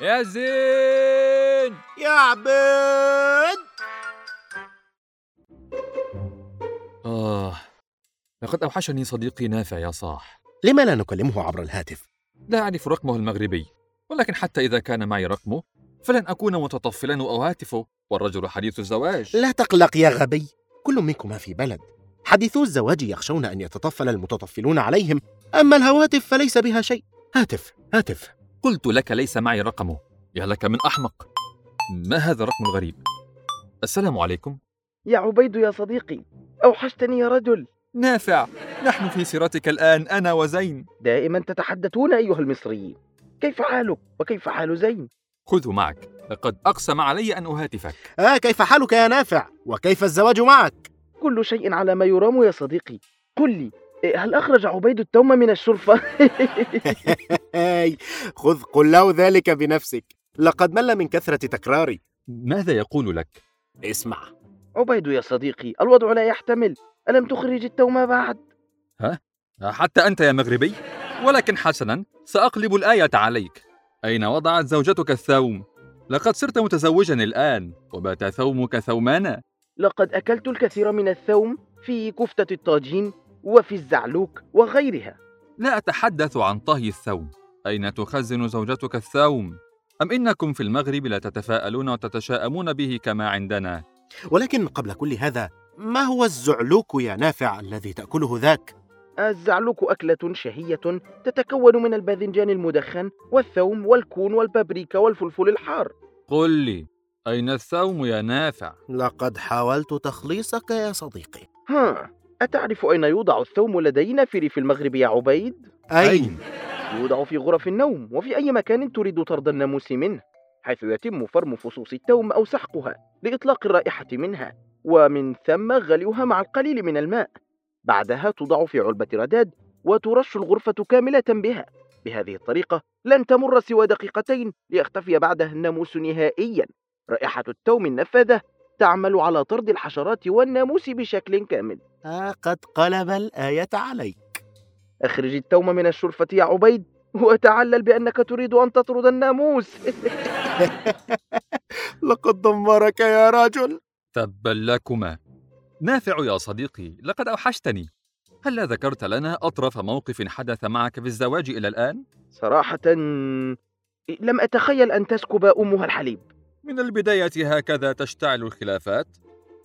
يا زين! يا عبيد! آه لقد أوحشني صديقي نافع يا صاح. لما لا نكلمه عبر الهاتف؟ لا أعرف رقمه المغربي ولكن حتى إذا كان معي رقمه فلن أكون متطفلا وأهاتفه والرجل حديث الزواج. لا تقلق يا غبي كل منكما في بلد. حديثو الزواج يخشون أن يتطفل المتطفلون عليهم أما الهواتف فليس بها شيء. هاتف هاتف. قلت لك ليس معي رقمه. يا لك من أحمق. ما هذا الرقم الغريب؟ السلام عليكم. يا عبيد يا صديقي أوحشتني يا رجل. نافع. نحن في سيرتك الآن أنا وزين. دائما تتحدثون أيها المصريين كيف حالك؟ وكيف حال زين؟ خذه معك. لقد أقسم علي أن أهاتفك. آه كيف حالك يا نافع؟ وكيف الزواج معك؟ كل شيء على ما يرام يا صديقي. قل لي إيه، هل أخرج عبيد التوم من الشرفة؟ هاي خذ قل له ذلك بنفسك. لقد مل من كثرة تكراري. ماذا يقول لك؟ اسمع. عبيد يا صديقي الوضع لا يحتمل. ألم تخرج التوم بعد؟ حتى أنت يا مغربي؟ ولكن حسنا سأقلب الآية عليك. أين وضعت زوجتك الثوم؟ لقد صرت متزوجا الآن. وبات ثومك ثومانا. لقد أكلت الكثير من الثوم في كفتة الطاجين وفي الزعلوك وغيرها. لا أتحدث عن طهي الثوم. أين تخزن زوجتك الثوم؟ أم إنكم في المغرب لا تتفاءلون وتتشاءمون به كما عندنا؟ ولكن قبل كل هذا ما هو الزعلوك يا نافع الذي تأكله ذاك؟ الزعلوك أكلة شهية تتكون من الباذنجان المدخن والثوم والكون والبابريكا والفلفل الحار قل لي أين الثوم يا نافع؟ لقد حاولت تخليصك يا صديقي ها أتعرف أين يوضع الثوم لدينا في ريف المغرب يا عبيد؟ أين؟ يوضع في غرف النوم وفي أي مكان تريد طرد الناموس منه حيث يتم فرم فصوص التوم أو سحقها لإطلاق الرائحة منها ومن ثم غليها مع القليل من الماء. بعدها توضع في علبة رداد وترش الغرفة كاملة بها. بهذه الطريقة لن تمر سوى دقيقتين ليختفي بعدها الناموس نهائيا. رائحة التوم النفاذة تعمل على طرد الحشرات والناموس بشكل كامل. آه قد قلب الآية عليك أخرج التوم من الشرفة يا عبيد وتعلل بأنك تريد أن تطرد الناموس لقد دمرك يا رجل تبا لكما نافع يا صديقي لقد أوحشتني هل ذكرت لنا أطرف موقف حدث معك في الزواج إلى الآن؟ صراحة لم أتخيل أن تسكب أمها الحليب من البداية هكذا تشتعل الخلافات؟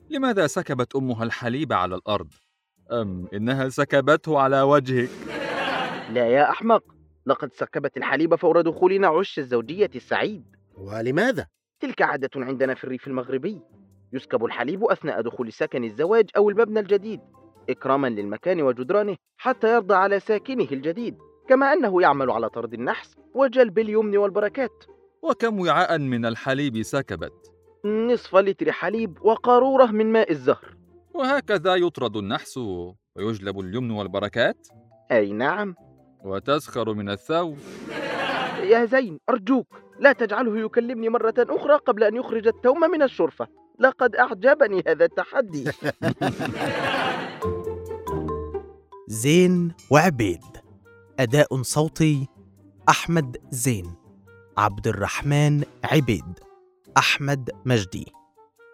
لماذا سكبت أمها الحليب على الأرض؟ أم إنها سكبته على وجهك؟ لا يا أحمق لقد سكبت الحليب فور دخولنا عش الزوجية السعيد ولماذا؟ تلك عادة عندنا في الريف المغربي يسكب الحليب أثناء دخول سكن الزواج أو المبنى الجديد إكراما للمكان وجدرانه حتى يرضى على ساكنه الجديد كما أنه يعمل على طرد النحس وجلب اليمن والبركات وكم وعاء من الحليب سكبت؟ نصف لتر حليب وقارورة من ماء الزهر وهكذا يطرد النحس ويجلب اليمن والبركات؟ أي نعم. وتسخر من الثوم يا زين أرجوك لا تجعله يكلمني مرة أخرى قبل أن يخرج التوم من الشرفة. لقد أعجبني هذا التحدي. زين وعبيد. أداء صوتي أحمد زين. عبد الرحمن عبيد. أحمد مجدي.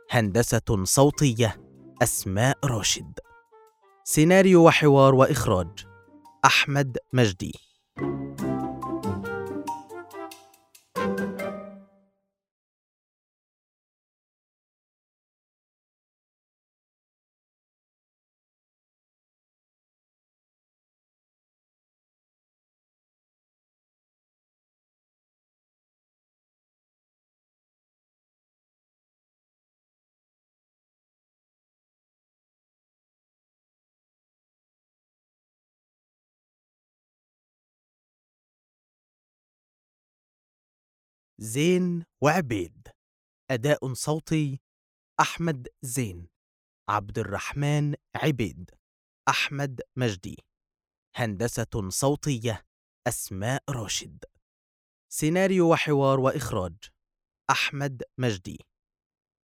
هندسة صوتية أسماء راشد. سيناريو وحوار وإخراج أحمد مجدي. زين وعبيد أداء صوتي أحمد زين عبد الرحمن عبيد أحمد مجدي. هندسة صوتية أسماء راشد. سيناريو وحوار وإخراج أحمد مجدي.